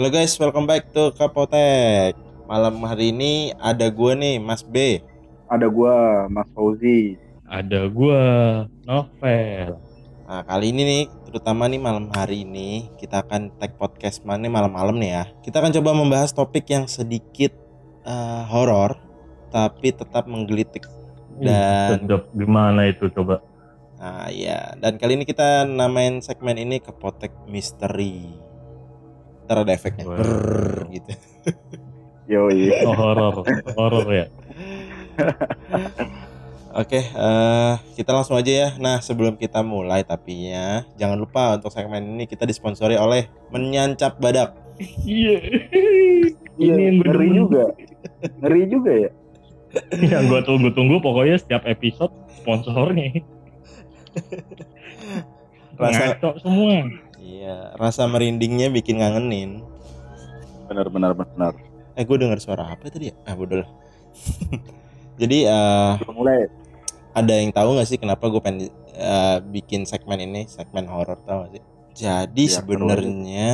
Halo guys, welcome back to Kapotek. Malam hari ini ada gue nih, Mas B. Ada gua Mas Fauzi. Ada gua novel. Nah, kali ini nih, terutama nih malam hari ini, kita akan tag podcast mana malam-malam nih ya. Kita akan coba membahas topik yang sedikit eh, horor, tapi tetap menggelitik. Dan- sedap gimana itu coba? Nah, ya. Dan kali ini kita namain segmen ini Kepotek Misteri. Ntar ada efeknya. Wah. Brrrr, gitu. Yoi. Oh, horor, horor ya. Oke, eh, kita langsung aja ya. Nah, sebelum kita mulai tapi ya, jangan lupa untuk segmen ini kita disponsori oleh Menyancap Badak. Iya. Iya, Ini yang gue ngeri juga. Ngeri juga ya. yang gua tunggu-tunggu pokoknya setiap episode sponsornya. Rasa Ngaco semua. iya, rasa merindingnya bikin ngangenin. Benar benar benar. Eh, gue dengar suara apa tadi ya? Ah, bodoh lah. Jadi eh, Udah mulai. ada yang tahu nggak sih kenapa gue pengen eh, bikin segmen ini, segmen horor tahu gak sih? Jadi Biar sebenarnya,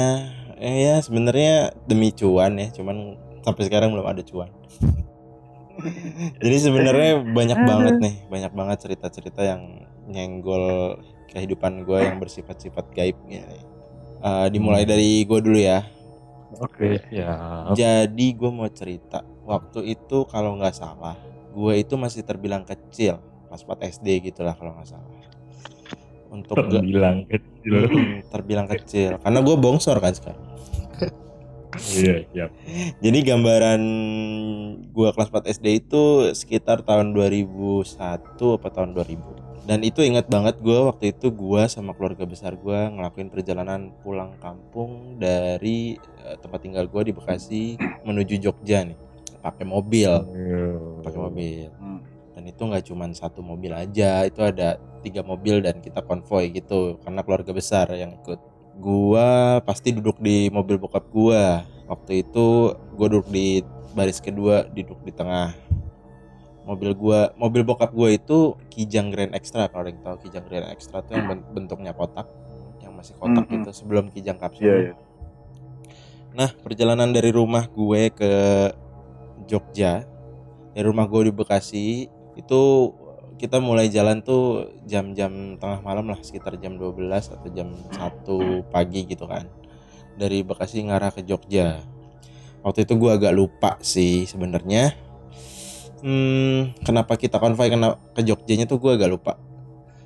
eh, ya sebenarnya demi cuan ya, cuman sampai sekarang belum ada cuan. Jadi sebenarnya banyak banget nih, banyak banget cerita-cerita yang nyenggol kehidupan gue yang bersifat-sifat gaib nih. Eh, dimulai dari gue dulu ya. Oke, siap. Jadi gue mau cerita waktu itu kalau nggak salah gue itu masih terbilang kecil pas 4 SD gitulah kalau nggak salah. Untuk Terbilang kecil. Hmm, terbilang kecil karena gue bongsor kan sekarang. Iya, siap. Jadi gambaran gue kelas 4 SD itu sekitar tahun 2001 apa tahun 2000. Dan itu ingat banget gue waktu itu gue sama keluarga besar gue ngelakuin perjalanan pulang kampung dari eh, tempat tinggal gue di Bekasi menuju Jogja nih. Pakai mobil. pakai mobil. Hmm. dan itu nggak cuma satu mobil aja itu ada tiga mobil dan kita konvoy gitu. Karena keluarga besar yang ikut. Gua pasti duduk di mobil bokap gua. Waktu itu gua duduk di baris kedua duduk di tengah mobil gua mobil bokap gua itu Kijang Grand Extra kalau ada yang tahu Kijang Grand Extra itu yang ben- bentuknya kotak yang masih kotak Mhm. itu sebelum Kijang Kapsul Iya, iya. Nah, perjalanan dari rumah gue ke Jogja, dari rumah gue di Bekasi, itu kita mulai jalan tuh jam-jam tengah malam lah, sekitar jam 12 atau jam 1 pagi gitu kan. Dari Bekasi ngarah ke Jogja. Waktu itu gue agak lupa sih sebenarnya. Hmm, kenapa kita konvoy kena ke Jogjanya tuh gue agak lupa.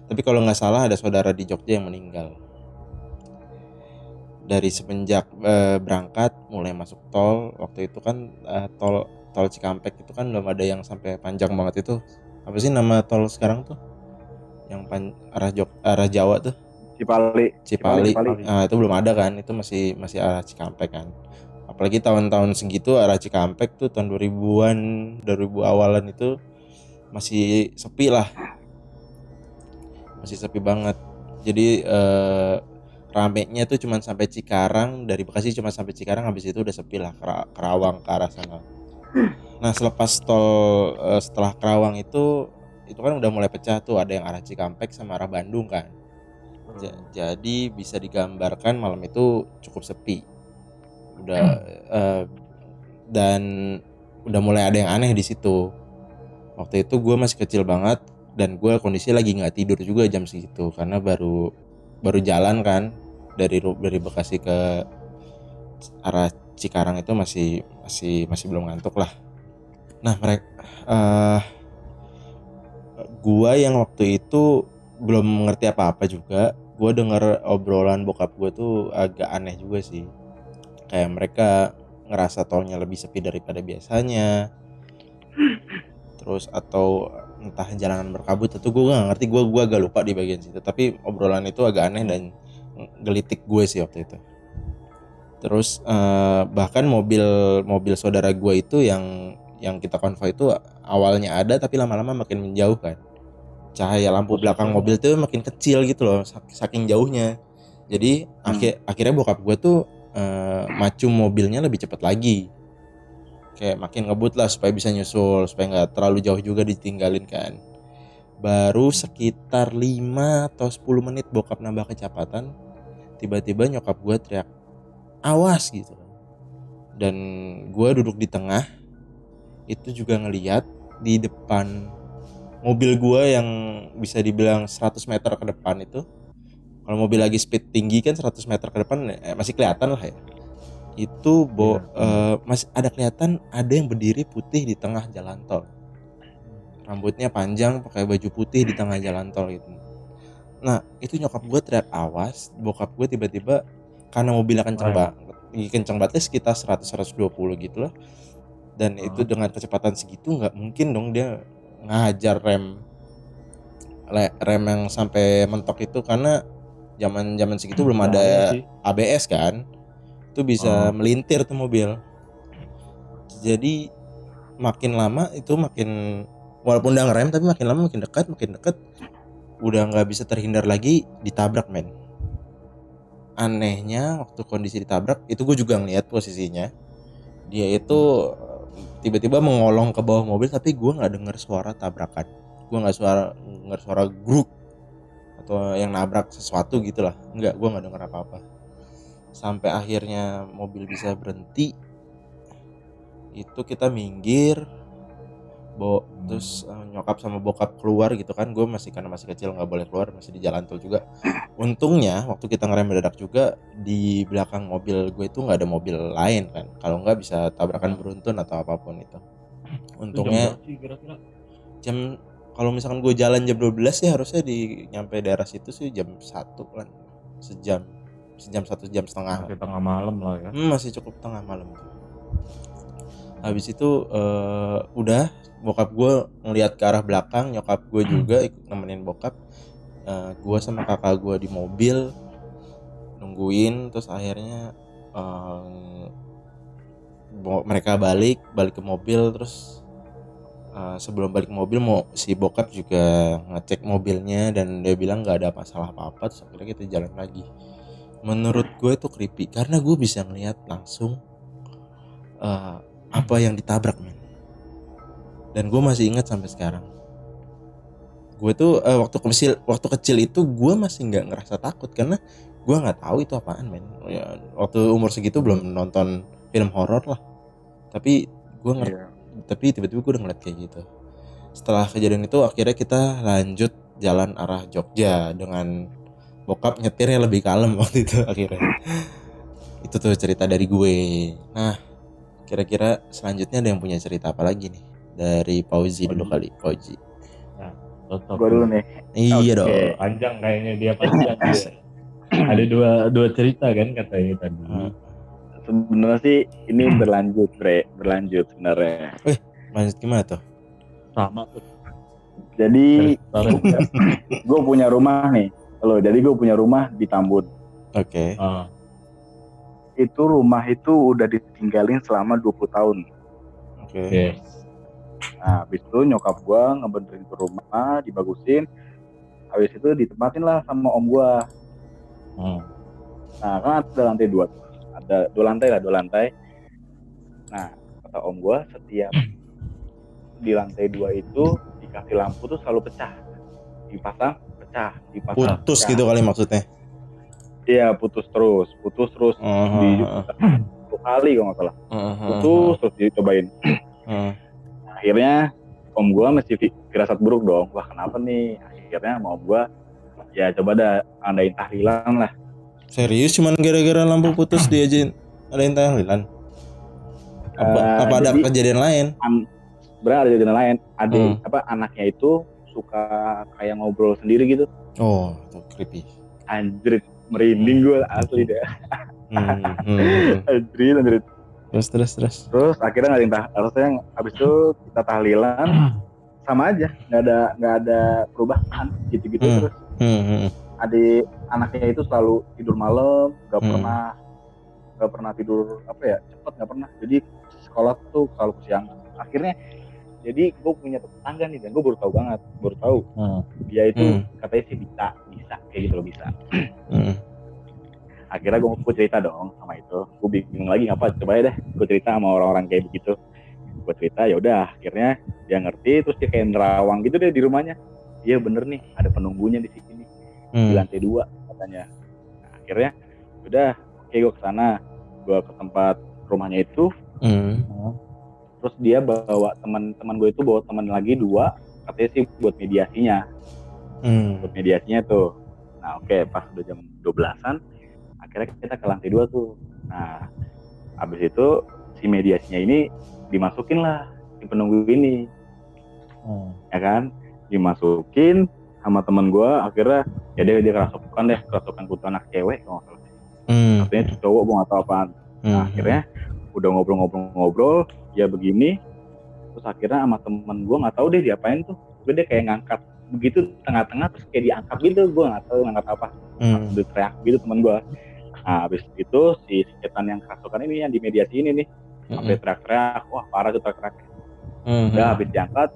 Tapi kalau nggak salah ada saudara di Jogja yang meninggal. Dari semenjak eh, berangkat mulai masuk tol waktu itu kan eh, tol tol Cikampek itu kan belum ada yang sampai panjang banget itu. Apa sih nama tol sekarang tuh? Yang pan, arah Jog arah Jawa tuh? Cipali. Cipali, Cipali. Nah, itu belum ada kan? Itu masih masih arah Cikampek kan apalagi tahun-tahun segitu arah Cikampek tuh tahun 2000-an 2000 awalan itu masih sepi lah. Masih sepi banget. Jadi eh, ramenya tuh cuman sampai Cikarang dari Bekasi cuma sampai Cikarang habis itu udah sepi lah Kera- Kerawang ke arah sana. Nah selepas tol eh, setelah Kerawang itu itu kan udah mulai pecah tuh ada yang arah Cikampek sama arah Bandung kan. Ja- jadi bisa digambarkan malam itu cukup sepi udah eh, dan udah mulai ada yang aneh di situ. Waktu itu gue masih kecil banget dan gue kondisi lagi nggak tidur juga jam segitu karena baru baru jalan kan dari dari Bekasi ke arah Cikarang itu masih masih masih belum ngantuk lah. Nah mereka eh gua yang waktu itu belum mengerti apa-apa juga. Gua denger obrolan bokap gue tuh agak aneh juga sih kayak mereka ngerasa tolnya lebih sepi daripada biasanya. Terus atau entah jalanan berkabut atau gue gak ngerti gue gua agak lupa di bagian situ. Tapi obrolan itu agak aneh dan gelitik gue sih waktu itu. Terus eh, bahkan mobil mobil saudara gue itu yang yang kita konvoy itu awalnya ada tapi lama-lama makin menjauh kan. Cahaya lampu belakang mobil tuh makin kecil gitu loh sak- saking jauhnya. Jadi akhir akhirnya bokap gue tuh eh, macu mobilnya lebih cepat lagi. Kayak makin ngebut lah supaya bisa nyusul supaya nggak terlalu jauh juga ditinggalin kan. Baru sekitar 5 atau 10 menit bokap nambah kecepatan tiba-tiba nyokap gue teriak awas gitu dan gue duduk di tengah itu juga ngeliat di depan mobil gue yang bisa dibilang 100 meter ke depan itu kalau mobil lagi speed tinggi kan 100 meter ke depan eh, masih kelihatan lah ya. Itu bo eh, masih ada kelihatan ada yang berdiri putih di tengah jalan tol. Rambutnya panjang pakai baju putih di tengah jalan tol gitu. Nah itu nyokap gue teriak awas bokap gue tiba-tiba karena mobilnya kenceng Wah. banget kenceng banget sekitar 100 120 gitu lah. Dan Oh. itu dengan kecepatan segitu nggak mungkin dong dia ngajar rem rem yang sampai mentok itu karena zaman zaman segitu belum ada. ABS kan? Itu bisa Oh. melintir tuh mobil. Jadi makin lama itu makin walaupun udah ngerem tapi makin lama makin dekat makin dekat udah nggak bisa terhindar lagi ditabrak men. Anehnya waktu kondisi ditabrak itu gue juga ngeliat posisinya. Dia itu tiba-tiba mengolong ke bawah mobil tapi gue nggak dengar suara tabrakan. Gue nggak suara dengar suara gruk atau yang nabrak sesuatu gitulah. Nggak gue nggak dengar apa-apa. Sampai akhirnya mobil bisa berhenti. Itu kita minggir bo terus eh, nyokap sama bokap keluar gitu kan. Gue masih karena masih kecil nggak boleh keluar masih di jalan tol juga. Untungnya waktu kita ngerem mendadak juga di belakang mobil gue itu nggak ada mobil lain kan. Kalau nggak bisa tabrakan beruntun atau apa pun itu. Untungnya jam kalau misalkan gue jalan jam 12 sih harusnya di nyampe daerah situ sih jam satu kan sejam sejam satu jam setengah Masih tengah malam lah ya. Hmm, masih cukup tengah malam. Habis itu eh, udah bokap gue ngelihat ke arah belakang, nyokap gue juga ikut nemenin bokap. Eh, gue sama kakak gue di mobil nungguin, terus akhirnya bo- mereka balik, balik ke mobil, terus eh, sebelum balik mobil mau si bokap juga ngecek mobilnya dan dia bilang nggak ada masalah apa-apa, terus akhirnya kita jalan lagi. Menurut gue itu creepy karena gue bisa ngeliat langsung eh, apa yang ditabrak men. Dan gue masih ingat sampai sekarang. Gue tuh eh, waktu kecil waktu kecil itu gue masih nggak ngerasa takut karena gue nggak tahu itu apaan men. Ya, waktu umur segitu belum nonton film horor lah. Tapi gue ngerti Iya. Tapi tiba-tiba gue udah ngeliat kayak gitu setelah kejadian itu akhirnya kita lanjut jalan arah Jogja dengan bokap nyetirnya lebih kalem waktu itu akhirnya itu tuh cerita dari gue nah kira-kira selanjutnya ada yang punya cerita apa lagi nih dari Pauzi dulu kali Pauzi Cocok. Gua dulu nih. iya dong Panjang kayaknya dia panjang. dia. Ada dua dua cerita kan katanya tadi. Hmm. Sebenarnya sih ini berlanjut, Bre. Berlanjut sebenarnya. lanjut gimana tuh Sama tuh. Jadi gue punya rumah nih. Halo, jadi gue punya rumah di Tambun. oke Ah, Itu rumah itu udah ditinggalin selama 20 tahun. oke yes. Nah, habis itu nyokap gua ngebenerin ke rumah, dibagusin. Habis itu ditempatin lah sama om gua. Hmm. Nah, kan ada lantai dua tuh. Ada dua lantai lah, dua lantai. Nah, kata om gua setiap di lantai dua itu dikasih lampu tuh selalu pecah. Dipasang, pecah, dipasang. putus pecah. gitu kali maksudnya Iya, putus terus, putus terus. Uh, Di- uh, Satu kali kalau nggak salah. uh, uh, uh, Putus terus dicobain. uh. akhirnya om gua mesti fi- firasat buruk dong wah kenapa nih akhirnya om gua ya coba dah andain tahlilan lah serius cuman gara-gara lampu putus diajain ada yang tahlilan apa, Eh, apa ada jadi- kejadian lain? sebenarnya ada kejadian lain. Ada Hmm. apa anaknya itu suka kayak ngobrol sendiri gitu. Oh itu creepy. Anjrit merinding gua asli deh. Hmm, hmm. anjrit anjrit. Terus terus terus. Terus akhirnya ngadain tah harusnya abis itu kita tahlilan sama aja. Nggak ada nggak ada perubahan. Gitu-gitu Hmm. terus. hmm, hmm. Adik anaknya itu selalu tidur malam nggak Hmm. pernah nggak pernah tidur apa ya cepet nggak pernah jadi sekolah tuh selalu kesiangan akhirnya jadi gue punya tetangga nih dan gue baru tahu banget baru tahu Hmm. dia itu Hmm. katanya sih bisa bisa kayak gitu loh bisa Hmm. akhirnya gue gue cerita dong sama itu gue bingung lagi apa coba ya deh gue cerita sama orang-orang kayak begitu gue cerita ya udah akhirnya dia ngerti terus dia kayak nerawang gitu deh di rumahnya iya bener nih ada penunggunya di sini di Hmm. lantai dua katanya. Nah, akhirnya udah oke gue ke sana gue ke tempat rumahnya itu. Hmm. terus dia bawa teman-teman gue itu bawa teman lagi dua katanya sih buat mediasinya. Hmm. buat mediasinya tuh. Nah oke pas udah jam 12-an akhirnya kita ke lantai dua tuh. Nah habis itu si mediasinya ini dimasukin lah si penunggu ini. Oh. ya kan? Dimasukin sama teman gue akhirnya ya dia dia kerasukan deh kerasukan kutu anak cewek kalau nggak salah Hmm. katanya itu cowok gue nggak tahu apaan Hmm. Nah, akhirnya udah ngobrol-ngobrol-ngobrol, ya begini. Terus akhirnya sama temen gue nggak tahu deh diapain tuh. Gue dia kayak ngangkat begitu tengah-tengah terus kayak diangkat gitu. Gue nggak tahu ngangkat apa. Hmm. Udah teriak gitu temen gue. Nah, habis itu si setan yang kerasukan ini yang di mediasi ini nih sampai teriak-teriak. Wah parah tuh teriak-teriak. Hmm. Udah habis diangkat,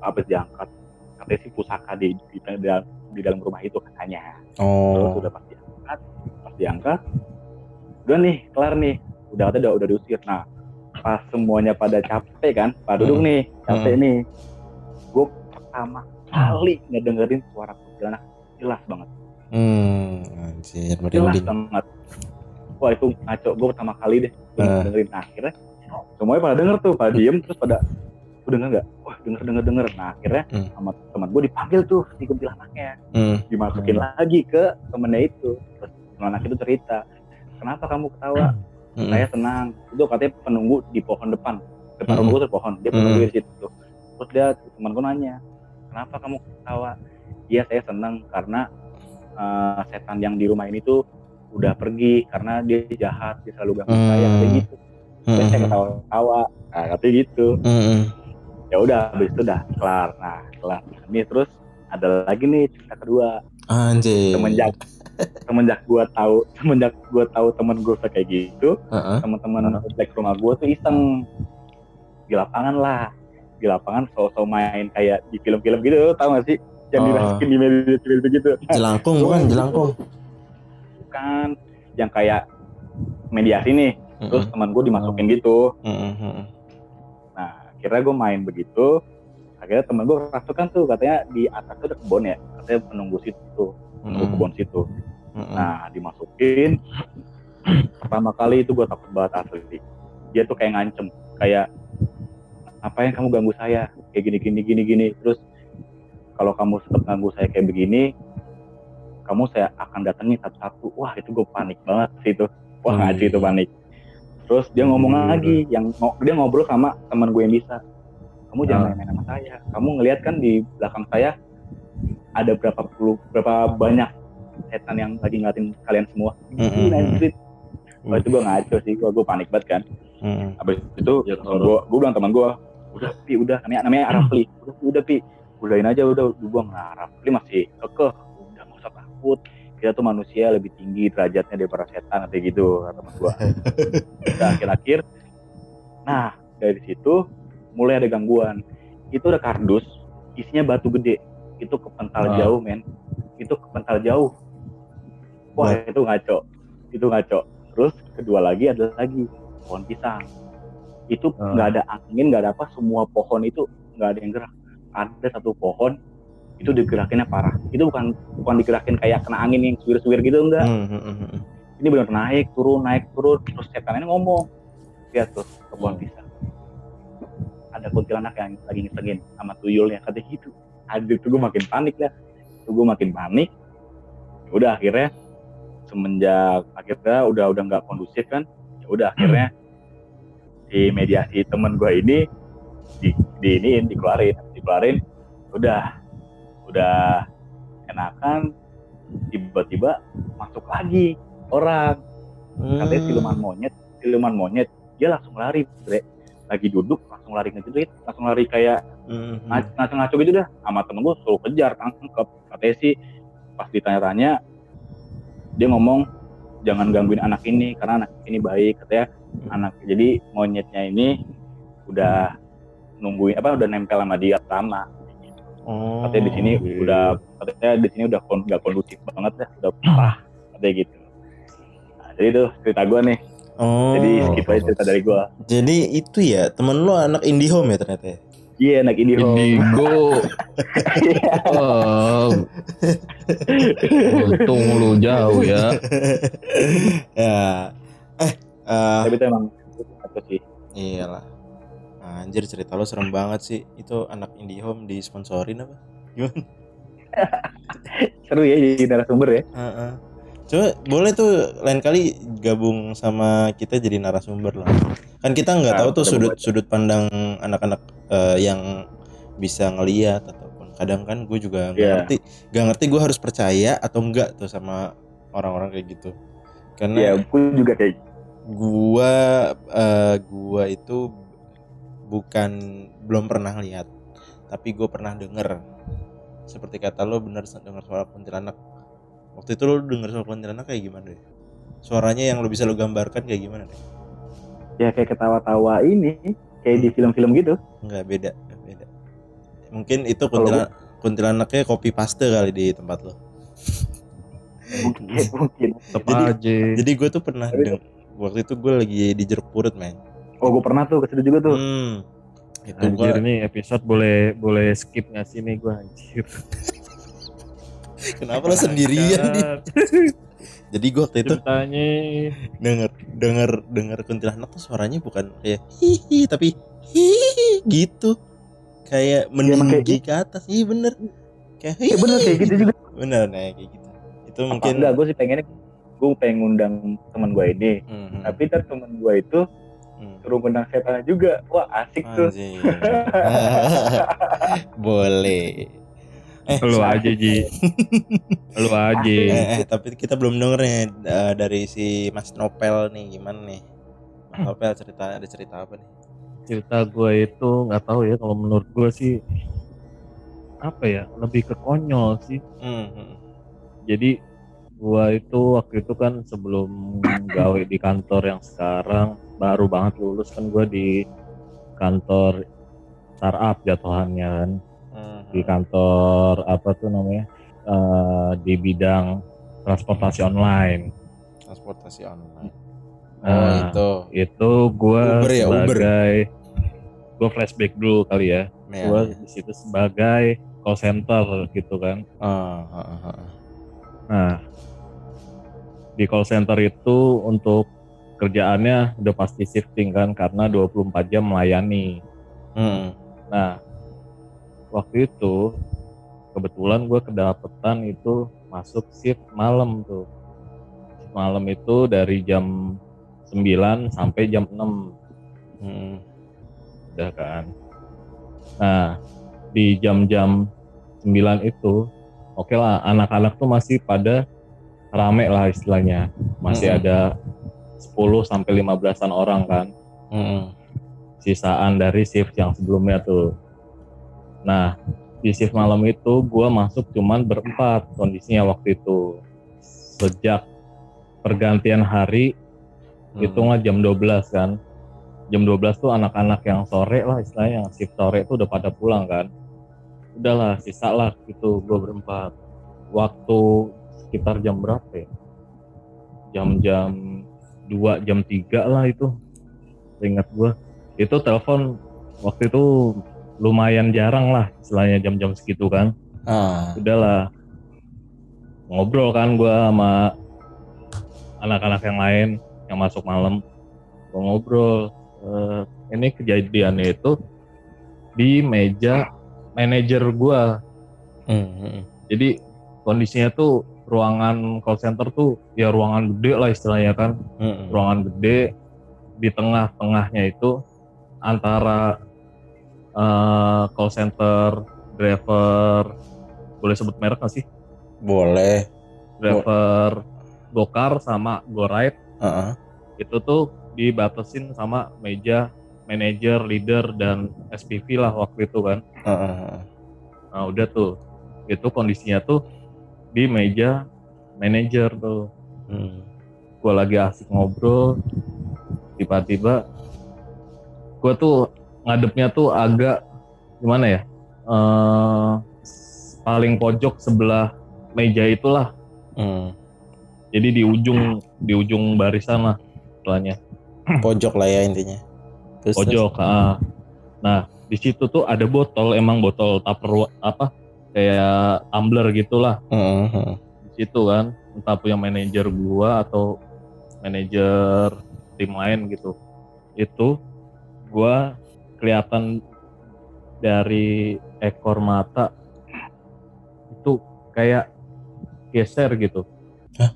habis diangkat. Katanya sih pusaka di, di, di, dalam- di dalam rumah itu katanya. Terus Oh. udah pas diangkat, pas diangkat, udah nih kelar nih, udah katanya udah udah diusir. Nah, pas semuanya pada capek kan, pada duduk Hmm. nih, capek nih, gue pertama kali ngedengerin suara kuntilanak jelas banget, Hmm. Anjir, jelas banget. Wah itu ngaco, gue pertama kali deh gua Hmm. dengerin. Nah, akhirnya semuanya pada denger tuh, pada diem terus pada denger nggak? Wah denger denger denger. Nah akhirnya Hmm. sama teman gue dipanggil tuh si kuntilanaknya. Hmm. dimasukin lagi ke temennya itu terus anak itu cerita kenapa kamu ketawa Hmm. saya tenang itu katanya penunggu di pohon depan depan Mm-mm. rumah gue tuh pohon dia penunggu di situ terus dia teman gue nanya kenapa kamu ketawa iya saya senang karena eh, setan yang di rumah ini tuh udah pergi karena dia jahat dia selalu ganggu saya Hmm. kayak gitu Terus saya Hmm. ketawa-ketawa nah, katanya gitu Hmm. Ya udah habis itu udah kelar nah kelar ini terus ada lagi nih cerita kedua Anjir. semenjak semenjak gua tahu semenjak gua tahu temen gue kayak gitu Heeh. teman-teman komplek rumah gua tuh iseng di lapangan lah di lapangan so-so main kayak di film-film gitu tau gak sih yang Oh. dimasukin di media civil gitu Jelangkung bukan jelangkung. bukan yang kayak mediasi nih terus Heeh. teman gue dimasukin gitu heeh. Akhirnya gue main begitu akhirnya temen gue rasukan tuh katanya di atas tuh ada kebun ya katanya penunggu situ penunggu Heeh. kebun situ Heeh. Nah, dimasukin. Pertama kali itu gue takut banget asli. Dia tuh kayak ngancem, kayak apa yang kamu ganggu saya, kayak gini gini gini gini. Terus kalau kamu tetap ganggu saya kayak begini, kamu saya akan datengin satu-satu. Wah itu gue panik banget sih itu. Wah ngaji itu panik. Terus dia ngomong lagi, yang dia ngobrol sama teman gue yang bisa. Kamu jangan Ah. main-main sama saya. Kamu ngelihat kan di belakang saya ada berapa puluh, berapa banyak setan yang lagi ngeliatin kalian semua. Mm-mm. Gila, anjir. Wah itu gue ngaco sih, gue gue panik banget kan. Heeh. Habis itu Ya, gue, gue bilang teman gue, udah pi, udah namanya namanya Arafli, udah udah pi, udahin aja udah, gue bilang nah Arafli masih kekeh, udah nggak usah takut, kita tuh manusia lebih tinggi derajatnya daripada setan kayak gitu kata teman gue. udah akhir-akhir, nah dari situ mulai ada gangguan, itu ada kardus, isinya batu gede, itu kepental Ah. jauh men, itu kepental jauh. Wah itu ngaco, itu ngaco. Terus kedua lagi ada lagi pohon pisang. Itu Ah. nggak ada angin, nggak ada apa, semua pohon itu nggak ada yang gerak. Ada satu pohon itu digerakinnya parah. Itu bukan bukan digerakin kayak kena angin yang suwir-suwir gitu enggak. Heeh, heeh. Ini benar naik turun naik turun terus setan ini ngomong. Lihat tuh ke pohon Hmm. pisang. Ada kuntilanak yang lagi ngisengin sama tuyulnya kata gitu. Aduh tuh gue makin panik lah. Tuh gue makin panik. Ya Udah akhirnya semenjak akhirnya udah udah nggak kondusif kan. Ya udah akhirnya di mediasi temen gue ini di, di iniin, dikeluarin, dikeluarin. Udah udah enakan tiba-tiba masuk lagi orang. Katanya Hmm. siluman monyet siluman monyet. Dia langsung lari bre lagi duduk langsung lari ngejerit langsung lari kayak Hmm. ngaco ngaco ngaco gitu dah. Sama temen gue suruh kejar tangkep. Katanya sih pas ditanya-tanya dia ngomong jangan gangguin anak ini karena anak ini baik katanya. Anak jadi monyetnya ini udah nungguin apa udah nempel sama dia lama Oh. katanya di sini iya. udah katanya di sini udah kon, nggak kondusif banget dah udah parah katanya gitu nah, jadi itu cerita gue nih Oh. jadi gitu aja cerita dari gue Jadi itu ya temen lu anak IndiHome ya ternyata. ya? iya anak ini Indigo. Oh, untung lu jauh ya. ya. Eh, eh, tapi itu emang Itu sih. Iyalah. Anjir cerita lo serem banget sih. Itu anak IndiHome disponsorin apa? Gimana? Seru ya jadi narasumber ya. Heeh. Coba boleh tuh lain kali gabung sama kita jadi narasumber lah. Kan kita nggak Nah, tahu tuh kita sudut buat. sudut pandang anak-anak eh, yang bisa ngeliat ataupun kadang kan gue juga nggak Iya. ngerti, nggak ngerti gue harus percaya atau enggak tuh sama orang-orang kayak gitu. Karena Ya, aku juga kayak gua eh, gua itu bukan belum pernah lihat tapi gue pernah denger. Seperti kata lo bener denger suara kuntilanak. Waktu itu lo denger suara kuntilanak kayak gimana deh suaranya yang lo bisa lo gambarkan kayak gimana deh ya kayak ketawa-tawa ini kayak di film-film gitu. nggak beda nggak beda. Mungkin itu kuntilanak kuntilanaknya copy paste kali di tempat lo. Mungkin mungkin. Jadi- aja. jadi gue tuh pernah Tapi- deng- waktu itu gue lagi di jeruk purut men Oh, gue pernah tuh ke situ juga tuh. hmm. itu Anjir gue nih episode boleh boleh skip nggak sih nih gue anjir. kenapa lo sendirian nih jadi gue waktu itu Ceritanya denger denger denger kuntilanak tuh suaranya bukan kayak hihi tapi hihi gitu kayak kayak meninggi ke atas iya bener kayak Ya bener kayak gitu juga. bener nah kayak gitu itu Apa mungkin enggak, gue sih pengennya gue pengen ngundang teman gue ini. Mhm. Tapi ntar teman gue itu Hmm. Suruh ngundang setan juga. Wah asik tuh. Boleh eh lu aja Ji. Lu aja. eh, eh, tapi kita belum denger nih eh, dari si Mas Nopel nih gimana nih Mas Nopel cerita ada cerita apa nih cerita gue itu nggak tahu ya kalau menurut gue sih apa ya lebih ke konyol sih Hmm, hmm. jadi gue itu waktu itu kan sebelum gawe di kantor yang sekarang baru banget lulus kan gue di kantor startup jatuhannya kan. Hmm, di kantor apa tuh namanya? Eh, di bidang transportasi online. Transportasi online. Oh Nah, itu itu gue ya, sebagai gue flashback dulu kali ya. Ya, gue ya. di situ sebagai call center gitu kan. Ah. nah di call center itu untuk kerjaannya udah pasti shifting kan karena 24 jam melayani Hmm, nah waktu itu kebetulan gue kedapetan itu masuk shift malam tuh Shift malam itu dari jam 9 sampai jam 6 hmm, udah kan. Nah, di jam-jam 9 itu oke lah anak-anak tuh masih pada rame lah istilahnya. Masih Mm-mm. ada 10 sampai 15-an orang kan. hmm, Sisaan dari shift yang sebelumnya tuh. Nah, di shift malam itu gua masuk cuman berempat kondisinya waktu itu. Sejak pergantian hari hmm. hitunglah jam 12 kan jam 12 tuh anak-anak yang sore lah istilahnya yang shift sore tuh udah pada pulang kan udahlah sisa lah gitu gue berempat waktu sekitar jam berapa ya jam-jam 2 jam 3 lah itu. Ingat gue itu telepon waktu itu lumayan jarang lah istilahnya jam-jam segitu kan. Ah, udahlah. Ngobrol kan gue sama anak-anak yang lain yang masuk malam. Gue ngobrol Eh, ini kejadiannya itu di meja manajer gue hmm, hmm, jadi kondisinya tuh ruangan call center tuh ya ruangan gede lah istilahnya kan hmm, ruangan gede di tengah-tengahnya itu antara eh, call center driver boleh sebut merek nggak sih boleh driver Gokar sama GoRide Ah, ah. itu tuh dibatasin sama meja manajer, leader dan SPV lah waktu itu kan. Ah, ah. Nah udah tuh, itu kondisinya tuh di meja manajer tuh. Hmm, Gue lagi asik ngobrol, tiba-tiba gue tuh ngadepnya tuh agak gimana ya? eh paling pojok sebelah meja itulah. hmm. Jadi di ujung di ujung barisan lah istilahnya. pojok lah ya intinya Terus, pojok ah. nah di situ tuh ada botol emang botol tupper apa kayak tumbler gitulah. Hmm, hmm. di situ kan entah punya manajer gua atau manajer tim lain gitu itu gua kelihatan dari ekor mata itu kayak geser gitu. Hah?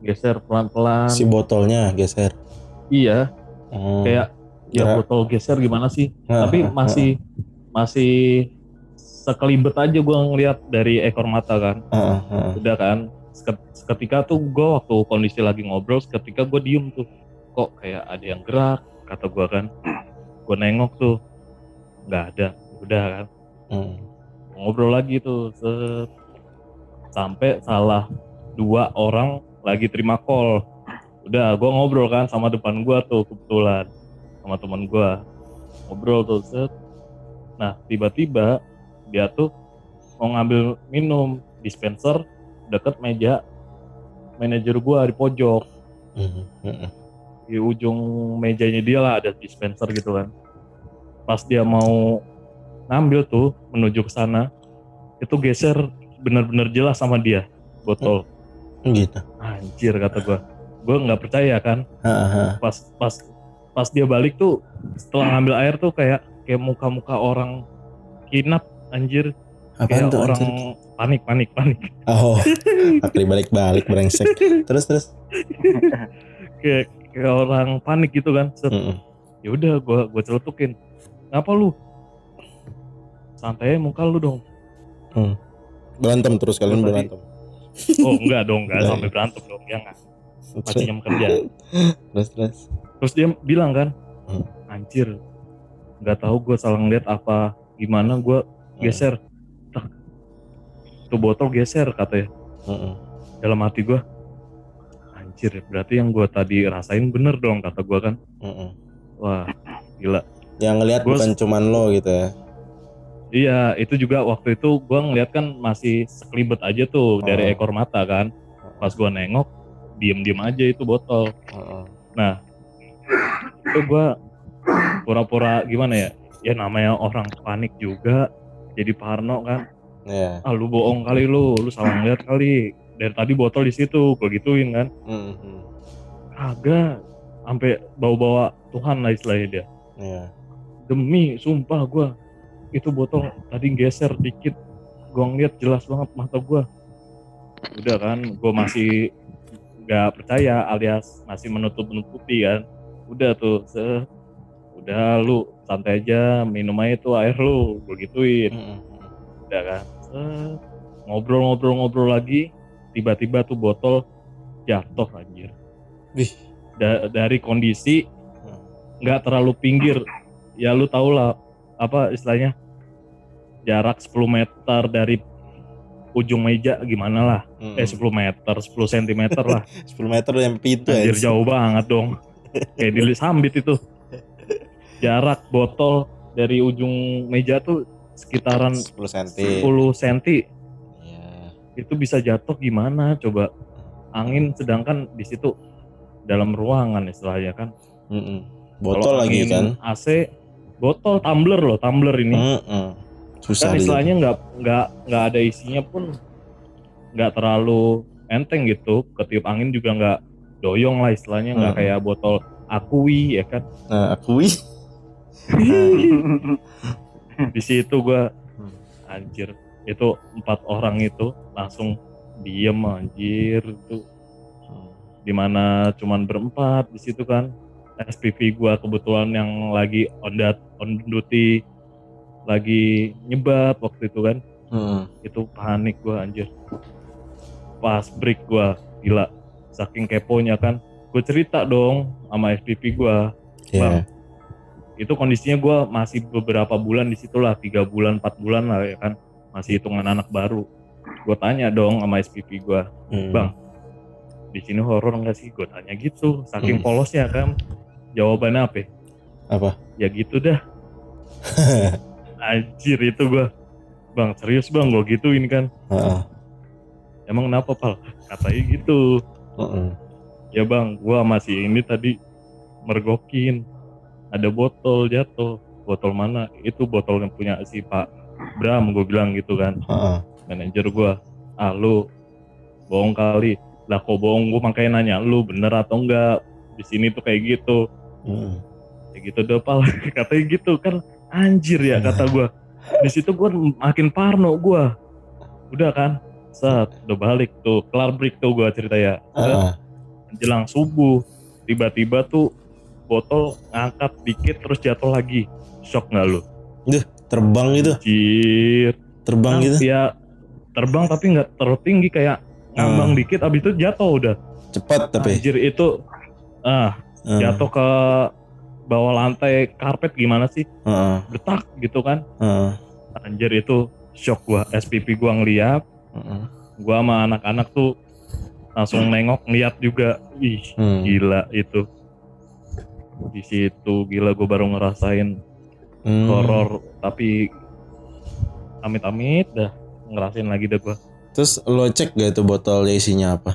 Geser pelan-pelan. Si botolnya geser. Iya, Hmm. kayak ya botol geser gimana sih? Nah, Tapi nah, masih masih sekelibet aja gua ngeliat dari ekor mata kan. Heeh, heeh. Udah kan. Seket- Seketika tuh gua waktu kondisi lagi ngobrol, seketika gue diem tuh. Kok kayak ada yang gerak, kata gua kan. Gue nengok tuh, nggak ada. Udah kan. Hmm. ngobrol lagi tuh set. sampai salah dua orang lagi terima call udah gue ngobrol kan sama depan gua tuh kebetulan sama teman gua ngobrol tuh set nah tiba-tiba dia tuh mau ngambil minum dispenser deket meja manajer gua di pojok Hmm, hmm, di ujung mejanya dia lah ada dispenser gitu kan. Pas dia mau ngambil tuh menuju ke sana, itu geser bener-bener jelas sama dia botol. Gitu. Anjir kata gua. Gua nggak percaya kan. Pas pas pas dia balik tuh setelah ngambil air tuh kayak kayak muka-muka orang kinap anjir Apaan kayak tuh orang anjir? panik panik panik Oh, pakai balik-balik brengsek. Terus terus. kayak kayak orang panik gitu kan Set. Heeh. ya udah gua gua celutukin ngapa lu santai muka lu dong Berantem terus kalian Tadi- berantem. oh enggak dong enggak Enggak, sampai berantem dong ya enggak masih jam kerja terus. terus. terus dia bilang kan Hmm. anjir nggak tahu gue salah ngeliat apa gimana gue geser Tak. tuh botol geser katanya Heeh. dalam hati gue anjir berarti yang gue tadi rasain bener dong kata gue kan Heeh. wah gila Yang ngelihat bukan cuman lo gitu ya. Iya, itu juga waktu itu gua ngeliat kan masih sekelibet aja tuh dari Oh. ekor mata kan. Pas gua nengok, diem-diem aja itu botol. Heeh. Itu gua pura-pura gimana ya? Ya namanya orang panik juga, jadi parno kan. Iya. Ah lu bohong kali lu, lu salah ngeliat kali. Dari tadi botol di situ, gua gituin kan. Heeh. Kagak, sampai bawa-bawa Tuhan lah istilahnya dia. Iya. Demi, sumpah gua itu botol tadi geser dikit. Gua ngeliat jelas banget mata gua. Udah kan, gua masih nggak percaya alias masih menutup-nutupi kan. Udah tuh, se udah lu santai aja minum aja tuh air lu, gua gituin. Heeh. Udah kan, set. ngobrol-ngobrol-ngobrol lagi, tiba-tiba tuh botol jatuh anjir. Wih. Da- dari kondisi nggak terlalu pinggir ya lu tau lah apa istilahnya jarak 10 meter dari ujung meja gimana lah Heeh. eh 10 meter 10 cm lah 10 meter yang pintu anjir ya. jauh banget dong kayak di sambit itu jarak botol dari ujung meja tuh sekitaran 10 cm. 10 cm Iya. itu bisa jatuh gimana coba angin sedangkan di situ dalam ruangan istilahnya kan Heeh. Kalau Botol lagi angin kan. AC botol tumbler loh tumbler ini Heeh. Susah kan istilahnya nggak nggak nggak ada isinya pun nggak terlalu enteng gitu ketiup angin juga nggak doyong lah istilahnya nggak Hmm. kayak botol akui ya kan Nah, akui. di situ gua Hmm. anjir itu empat orang itu langsung diem anjir tuh di mana cuman berempat di situ kan SPV gua kebetulan yang lagi on, that, on duty lagi nyebat waktu itu kan Heeh. itu panik gua anjir pas break gua gila saking keponya kan gue cerita dong sama SPP gua Iya. Bang. Itu kondisinya gua masih beberapa bulan di situ lah tiga bulan empat bulan lah ya kan masih hitungan anak baru gue tanya dong sama SPP gua Hmm. Bang. di sini horor nggak sih gue tanya gitu saking Hmm. polosnya kan jawabannya apa? Apa? ya gitu dah anjir itu gua bang serius bang gue gituin kan Heeh. emang kenapa pal katanya gitu Heeh. ya bang gua masih ini tadi mergokin ada botol jatuh. Botol mana? Itu botol yang punya si Pak Bram gue bilang gitu kan. Heeh. manajer gua ah lu bohong kali. Lah kok bohong? Gue makanya nanya lu bener atau enggak? Di sini tuh kayak gitu. Ya kayak gitu deh pal katanya gitu kan. Anjir ya kata gua. Di situ gua makin parno gua. Udah kan? Set udah balik tuh. Kelar break tuh gua cerita ya. Udah. Ah, jelang subuh tiba-tiba tuh botol ngangkat dikit terus jatuh lagi. Shock nggak lu? Terbang gitu, Anjir. Terbang Nah, gitu. ya terbang tapi nggak terlalu tinggi kayak ngambang Hmm. dikit abis itu jatuh udah. Cepat tapi. anjir itu ah Ah, jatuh ke bawah lantai karpet gimana sih? Ah, getak gitu kan. Ah, anjir itu shock gua. SPP gua ngeliat. Ah. gua sama anak-anak tuh langsung nengok lihat juga. Ih Hmm. gila itu di situ gila gua baru ngerasain Hmm. horor tapi amit-amit dah ngerasain lagi dah gua Terus lo cek gak itu botolnya isinya apa?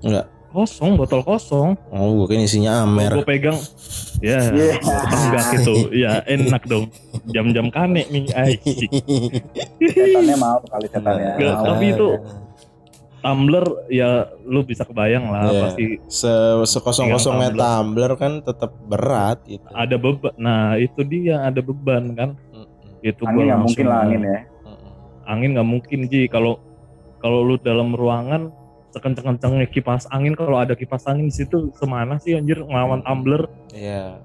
Enggak. kosong botol kosong Oh, gue kira isinya Amer. gue pegang ya Iya. enggak gitu ya enak dong jam-jam kane nih anjing. Setannya mau kali setannya. Tapi itu tumbler ya lu bisa kebayang lah Iya. pasti Se sekosong-kosongnya Pegang tumbler kan tetap berat gitu. ada beban nah itu dia ada beban kan Mm-mm. itu Angin nggak mungkin lah angin ya. Angin nggak mungkin ji kalau kalau lu dalam ruangan sekenceng-kencengnya kipas angin kalau ada kipas angin di situ semana sih anjir ngelawan tumbler Iya.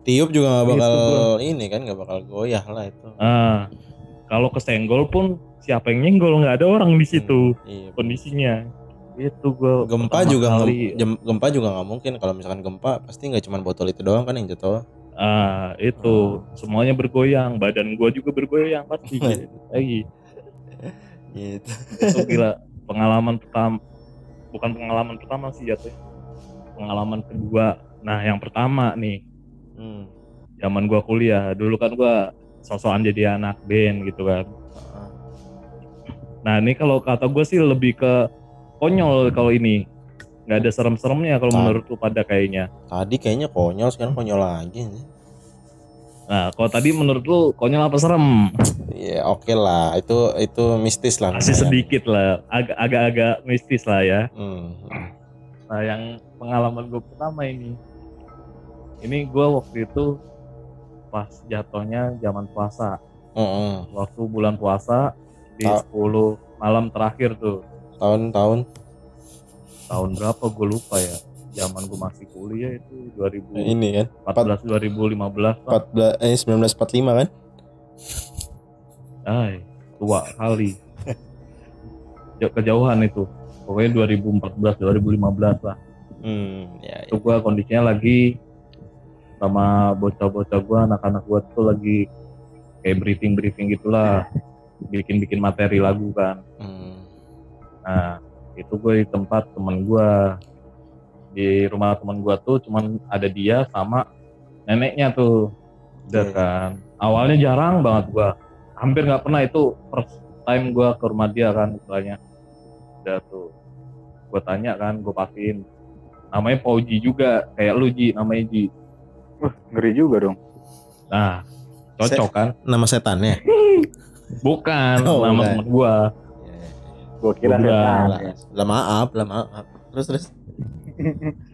Tiup juga nggak Itu bakal gua. ini kan nggak bakal goyah lah itu. ah kalau kesenggol pun siapa yang nyenggol? Nggak ada orang di situ Hmm, Iya. kondisinya. Itu gua Gempa juga kali, gem- gempa juga nggak mungkin. Kalau misalkan gempa pasti nggak cuma botol itu doang kan yang jatuh. ah itu. Semuanya bergoyang. Badan gua juga bergoyang pasti. Lagi. Gitu. itu gila. Pengalaman pertama bukan pengalaman pertama sih jatuhnya. Pengalaman kedua. Nah yang pertama nih. Hmm. zaman gua kuliah. Dulu kan gua sosokan jadi anak band gitu kan. Ah. nah ini kalau kata gue sih lebih ke konyol kalau ini. Nggak ada serem-seremnya kalau menurut lu pada kayaknya. Tadi kayaknya konyol sekarang konyol lagi. nah kalau tadi menurut lu konyol apa serem? Iya oke lah. Itu itu mistis lah. masih sedikit lah. Agak- agak-agak mistis lah ya. Hmm. Nah, yang pengalaman gue pertama ini, ini gue waktu itu pas jatuhnya zaman puasa, waktu bulan puasa di Ah. 10 malam terakhir tuh, Tahun-tahun? Tahun berapa gue lupa ya, zaman gue masih kuliah itu 2014 ini kan? 2015 lah, 14 eh 1945 kan? ay tua kali, Jauh- kejauhan itu, pokoknya 2014 2015 lah. Hmm, ya, itu gue kondisinya lagi sama bocah-bocah gue anak-anak gue tuh lagi kayak briefing briefing gitulah. Bikin bikin materi lagu kan. Hmm. nah itu gue di tempat temen gue di rumah temen gue tuh cuman ada dia sama neneknya tuh. Udah Oke. kan. Awalnya jarang banget gue hampir nggak pernah. Itu first time gue ke rumah dia kan istilahnya. Udah tuh. Gue tanya kan gue pastiin. Namanya Pauji juga. Kayak lu Ji. Namanya Ji Wah, ngeri juga dong. Nah, cocok kan? Nama setannya. Bukan Oh, nama temen gua. Gua kira Udah. setan. lah, lah maaf, lah maaf. Terus terus.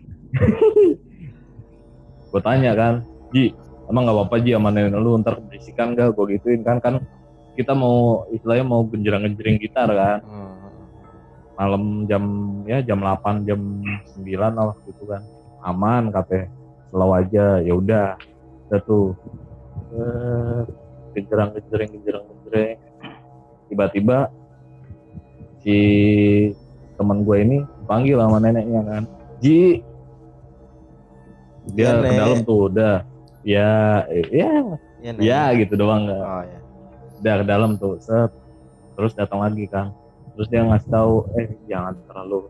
Gua tanya kan, Ji, emang nggak apa-apa Ji sama nenek lu ntar berisikan gak? Gua gituin kan kan kita mau istilahnya mau genjerang-genjering gitar kan Hmm. malam jam ya jam 8 jam 9 lah waktu itu kan aman katanya slow aja ya udah. Udah tuh. Eh, genjerang genjering genjerang genjering tiba-tiba si teman gue ini panggil sama neneknya kan. Ji. Dia Iya, ke dalam tuh udah. Ya ya. Iya, Nek. ya gitu doang nggak Oh ya. udah ke dalam tuh set. Terus datang lagi kan terus dia ngasih tahu eh jangan terlalu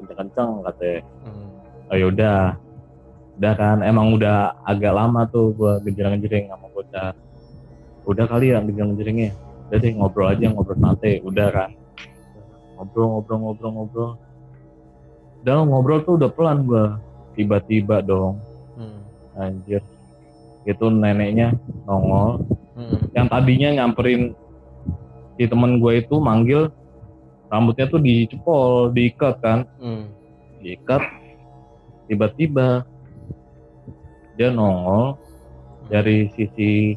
kenceng-kenceng katanya. Hmm. oh yaudah udah kan emang udah agak lama tuh gua genjering-genjering sama bocah. Udah kali ya genjering-genjeringnya udah deh ngobrol aja ngobrol santai udah kan. Ngobrol ngobrol ngobrol ngobrol. Udah ngobrol tuh udah pelan gua. Tiba-tiba dong. Hmm. anjir. Itu neneknya nongol. Hmm. yang tadinya nyamperin si temen gue itu manggil rambutnya tuh dicepol diikat kan. Hmm. diikat. Tiba-tiba dia nongol dari sisi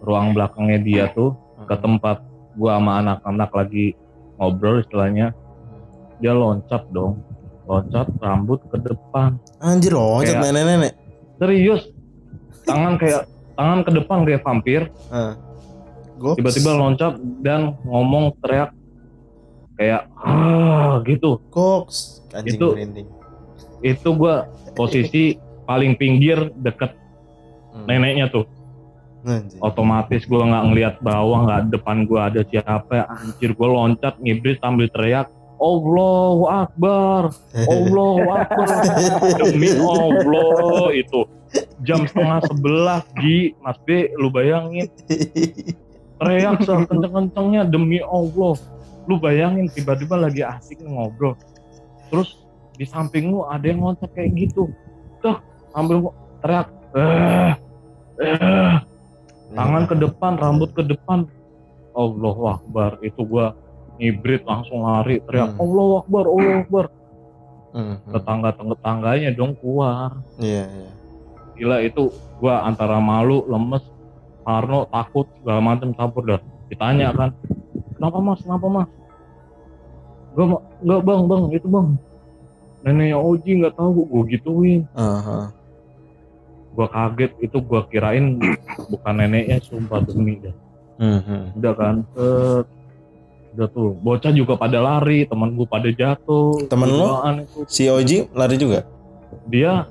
ruang belakangnya dia tuh ke tempat gua sama anak-anak lagi ngobrol istilahnya dia loncat dong loncat rambut ke depan Anjir loncat Kayak- nenek-nenek. serius tangan kayak tangan ke depan kayak vampir. Goks. tiba-tiba loncat dan ngomong teriak kayak ah gitu Goks. Anjing Itu- merinding. itu gua posisi paling pinggir deket Hmm. neneknya tuh. Anjing. otomatis gua nggak ngelihat bawah nggak depan gua ada siapa. Anjir gua loncat ngibrit sambil teriak Allahu Akbar Allahu Akbar. Demi Allah itu. Jam setengah sebelas Ji. Mas B lu bayangin. Teriak sekenceng-kencengnya demi Allah. Lu bayangin tiba-tiba lagi asik ngobrol. Terus di samping lu ada yang loncat kayak gitu. Tuh sambil teriak eh eh. Tangan ke depan rambut ke depan. Allahu Akbar itu gua ngibrit langsung lari teriak Hmm. Allahu Akbar Allahu Akbar. Hmm, hmm. tetangga tetangganya dong keluar. Iya, iya. gila itu gua antara malu lemes Parno takut segala macam campur dah. Ditanya kan kenapa mas? Kenapa mas? Gak nggak bang bang itu bang. Neneknya Oji nggak tahu gue gituin. Aha. Gua kaget itu gua kirain bukan neneknya sumpah demi dah Hmm, hmm. udah kan set. udah tuh bocah juga pada lari teman gua pada jatuh Temen lo? Itu. Si Oji lari juga? dia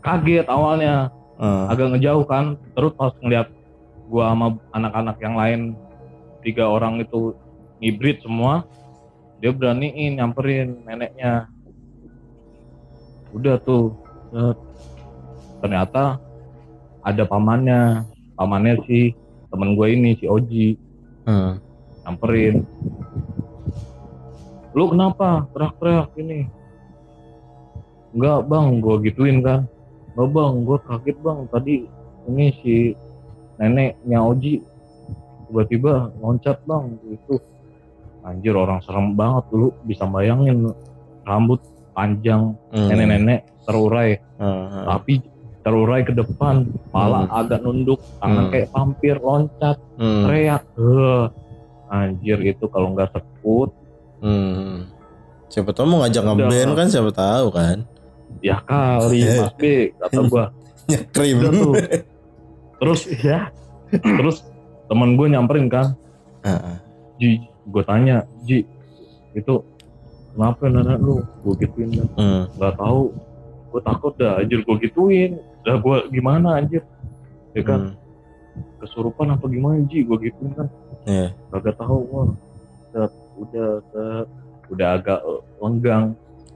kaget awalnya Ah. agak ngejauh kan terus pas ngeliat gua sama anak-anak yang lain tiga orang itu hibrid semua dia beraniin nyamperin neneknya udah tuh set. Ternyata ada pamannya. Pamannya si temen gue ini si Oji. Hmm. nyamperin. Lu kenapa teriak-teriak ini? Enggak bang. Gue gituin kan. Enggak bang gue kaget bang. Tadi ini si neneknya Oji tiba-tiba loncat bang. Itu anjir orang serem banget lu. Bisa bayangin rambut panjang Hmm. nenek-nenek terurai. Ah, ah. tapi terurai ke depan kepala Hmm. agak nunduk tangan Hmm. kayak vampir loncat Hmm. teriak "Heh." anjir itu kalau nggak sekut Hmm. Siapa tahu mau ngajak ngeband kan siapa tahu kan. ya kali mas B kata gua Nyekrim. tuh terus ya terus teman gue nyamperin kan ah. Ji gue tanya Ji itu kenapa nenek lu gue gituin kan Hmm. nggak tahu gue takut dah anjir gue gituin. Dah gue gimana anjir? Ya kan? Hmm. kesurupan apa gimana Ji? Gue gituin kan. Iya. kagak tahu gua. Set, udah set, udah agak eh, lenggang.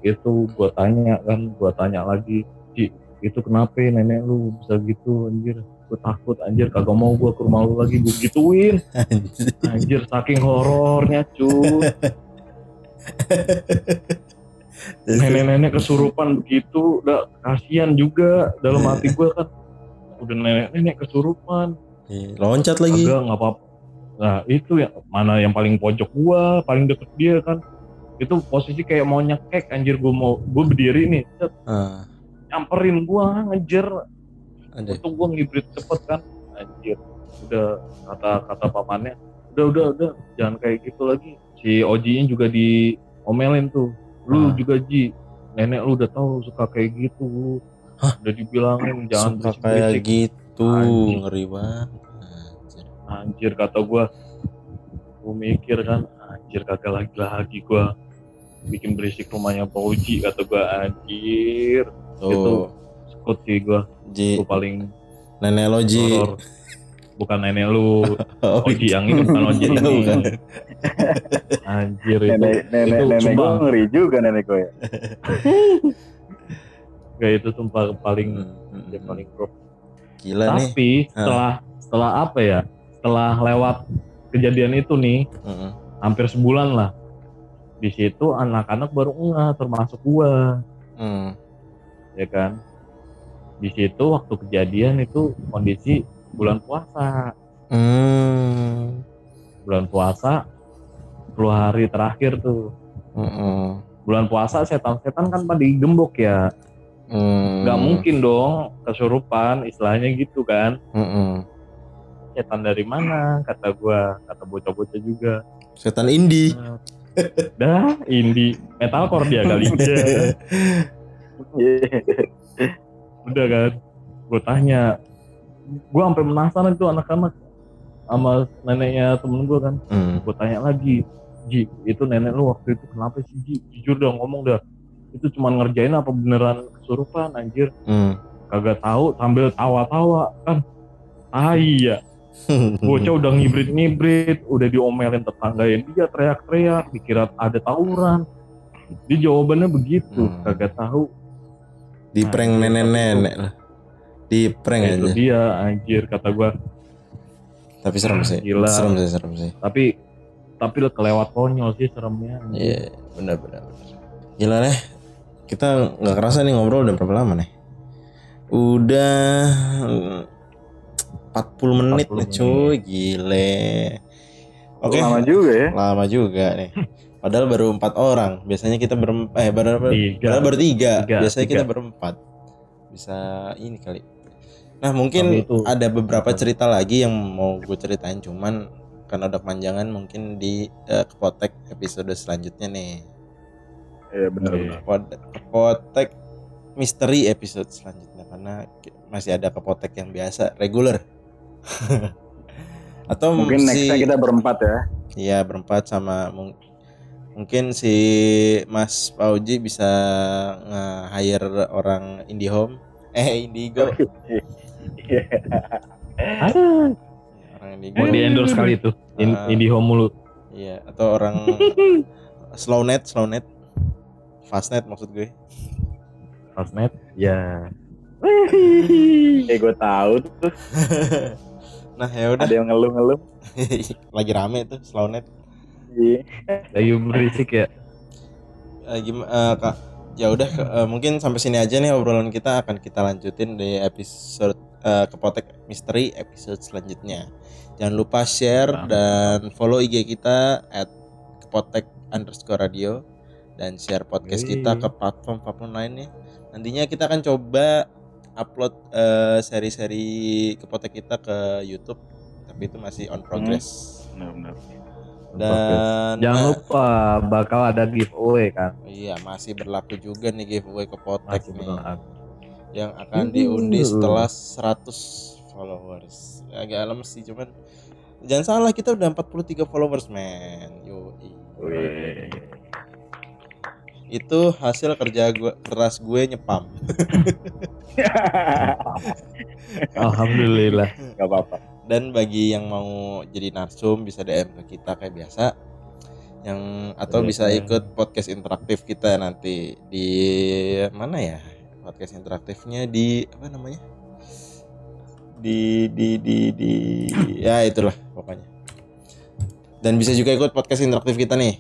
Itu gua tanya kan gua tanya lagi. Ji itu kenapa ya nenek lu bisa gitu anjir? Gue takut anjir. Kagak mau gua ke rumah lu lagi gue gituin. Anjir saking horornya cuy nenek-nenek kesurupan begitu udah kasihan juga dalam hati gua kan udah nenek-nenek kesurupan Iya, Loncat lagi. Agak nggak apa-apa. Nah itu ya mana yang paling pojok gua, paling deket dia kan. Itu posisi kayak mau nyekek anjir gua mau gua berdiri nih, set, Ah, nyamperin gua ngejer. ada. Untung gua ngibrit cepet kan. Anjir. Udah kata kata pamannya, udah udah udah jangan kayak gitu lagi. Si Oji-nya juga diomelin tuh. Lu Ah. juga Ji, nenek lu udah tahu suka kayak gitu. lu. Udah dibilangin jangan Suka kayak gitu, Anjing. ngeri banget. Anjir. anjir kata gua gua mikir kan anjir kagak lagi lagi gua bikin berisik rumahnya Pak Uji kata gua anjir Itu. Tuh, sekut sih gua Ji, gua paling nenek lo Ji. Bukan nenek lu Oh, Oji yang ini bukan Oji ini Bukan. anjir itu nenek nenek itu nenek gue ngeri juga nenek gue ya. kayak itu sumpah paling Hmm, yang hmm. paling pro Gila nih. tapi setelah setelah apa ya setelah lewat kejadian itu nih Heeh. hampir sebulan lah di situ anak-anak baru enggak termasuk gua Hmm. ya kan di situ waktu kejadian itu kondisi bulan puasa Hmm. bulan puasa 10 hari terakhir tuh Heeh. bulan puasa setan-setan kan pada digembok ya Hmm. nggak mungkin dong kesurupan istilahnya gitu kan Mm-mm. setan dari mana kata gua kata bocah-bocah juga Setan indie. dah indie metalcore dia kali udah kan gue tanya gue sampai penasaran tuh anak-anak sama neneknya temen gue kan. Hmm. gue tanya lagi Ji itu nenek lu waktu itu kenapa sih Ji? Jujur dah ngomong dah. Itu cuma ngerjain apa beneran kesurupan anjir? Hmm. kagak tahu sambil tawa-tawa kan? Ah iya. Bocah udah ngibrit-ngibrit udah diomelin tetanggain dia teriak-teriak dikira ada tawuran. Dia jawabannya begitu Hmm. kagak tahu. Di prank Nah, nenek-nenek lah. Di prank Nah, itu aja. dia anjir kata gua Tapi serem sih. Gila. Serem sih, serem sih. tapi tapi lo kelewat konyol sih seremnya Iya, benar benar benar. Gila nih. Kita nggak kerasa nih ngobrol udah berapa lama nih? Udah mm, 40 menit 40 nih cuy, gile. Oke, Lama juga ya. lama juga nih. Padahal baru empat orang. Biasanya kita berempat, eh baru tiga Padahal baru tiga. Tiga, Biasanya tiga. kita berempat. Bisa ini kali. Nah mungkin Tapi itu- ada beberapa cerita lagi yang mau gue ceritain, cuman karena udah kepanjangan mungkin di eh, kepotek episode selanjutnya nih. Iya benar-benar. Kepot- Kepotek misteri episode selanjutnya karena masih ada kepotek yang biasa reguler. Atau Mungkin si nextnya kita berempat ya. Iya berempat sama mung- mungkin si Mas Pauji bisa nge-hire orang IndiHome eh Indigo Iya. ah, orang Indigo mau di endorse kali itu. In, Ah. Indihome mulu. Iya atau orang Slownet Slownet Fastnet maksud gue. Fastnet? Ya. Eh gue tahu tuh. Nah ya udah. Ada yang ngeluh-ngeluh. lagi rame tuh Slownet Iya. lagi berisik ya. Eh, gim- eh, kak ya udah eh, mungkin sampai sini aja nih obrolan kita. Akan kita lanjutin di episode eh, kepotek misteri episode selanjutnya. Jangan lupa share Nah. dan follow IG kita at kepotek underscore radio dan share podcast kita ke platform-platform lainnya nantinya kita akan coba upload eh, seri-seri kepotek kita ke YouTube tapi itu masih on progress. Benar-benar. dan jangan eh, lupa bakal ada giveaway kan? Iya masih berlaku juga nih giveaway ke Potek masih nih. berlaku yang akan Uh. diundi setelah 100 followers. Agak lemes sih cuman jangan salah kita udah 43 followers men. Yo. Itu hasil kerja gua keras gue nyepam. alhamdulillah Gak apa-apa. Dan bagi yang mau jadi narsum bisa DM ke kita kayak biasa. Yang atau Boleh, bisa boleh. ikut podcast interaktif kita nanti di mana ya? Podcast interaktifnya di apa namanya? Di di di di ya itulah pokoknya. Dan bisa juga ikut podcast interaktif kita nih.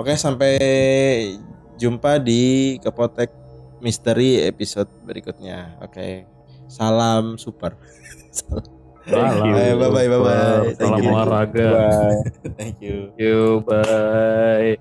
Oke, sampai jumpa di Kepotek Misteri episode berikutnya. Oke. Salam super. Salam. Thank. Bye, bye, bye, bye. Thank salam olahraga Bye. Thank you. you bye